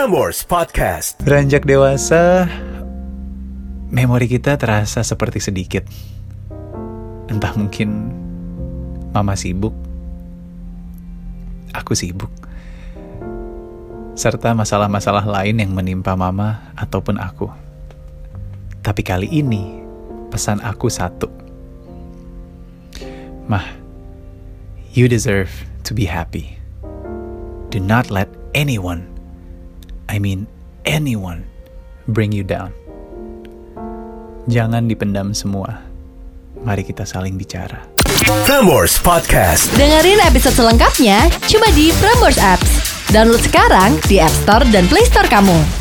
Prambors Podcast. Beranjak dewasa, memori kita terasa seperti sedikit. Entah mungkin mama sibuk, aku sibuk, serta masalah-masalah lain yang menimpa mama ataupun aku. Tapi kali ini, pesan aku satu. Mah, you deserve to be happy. Do not let anyone, I mean anyone, bring you down. Jangan dipendam semua. Mari kita saling bicara. Prambors Podcast. Dengerin episode selengkapnya cuma di Prambors Apps. Download sekarang di App Store dan Play Store kamu.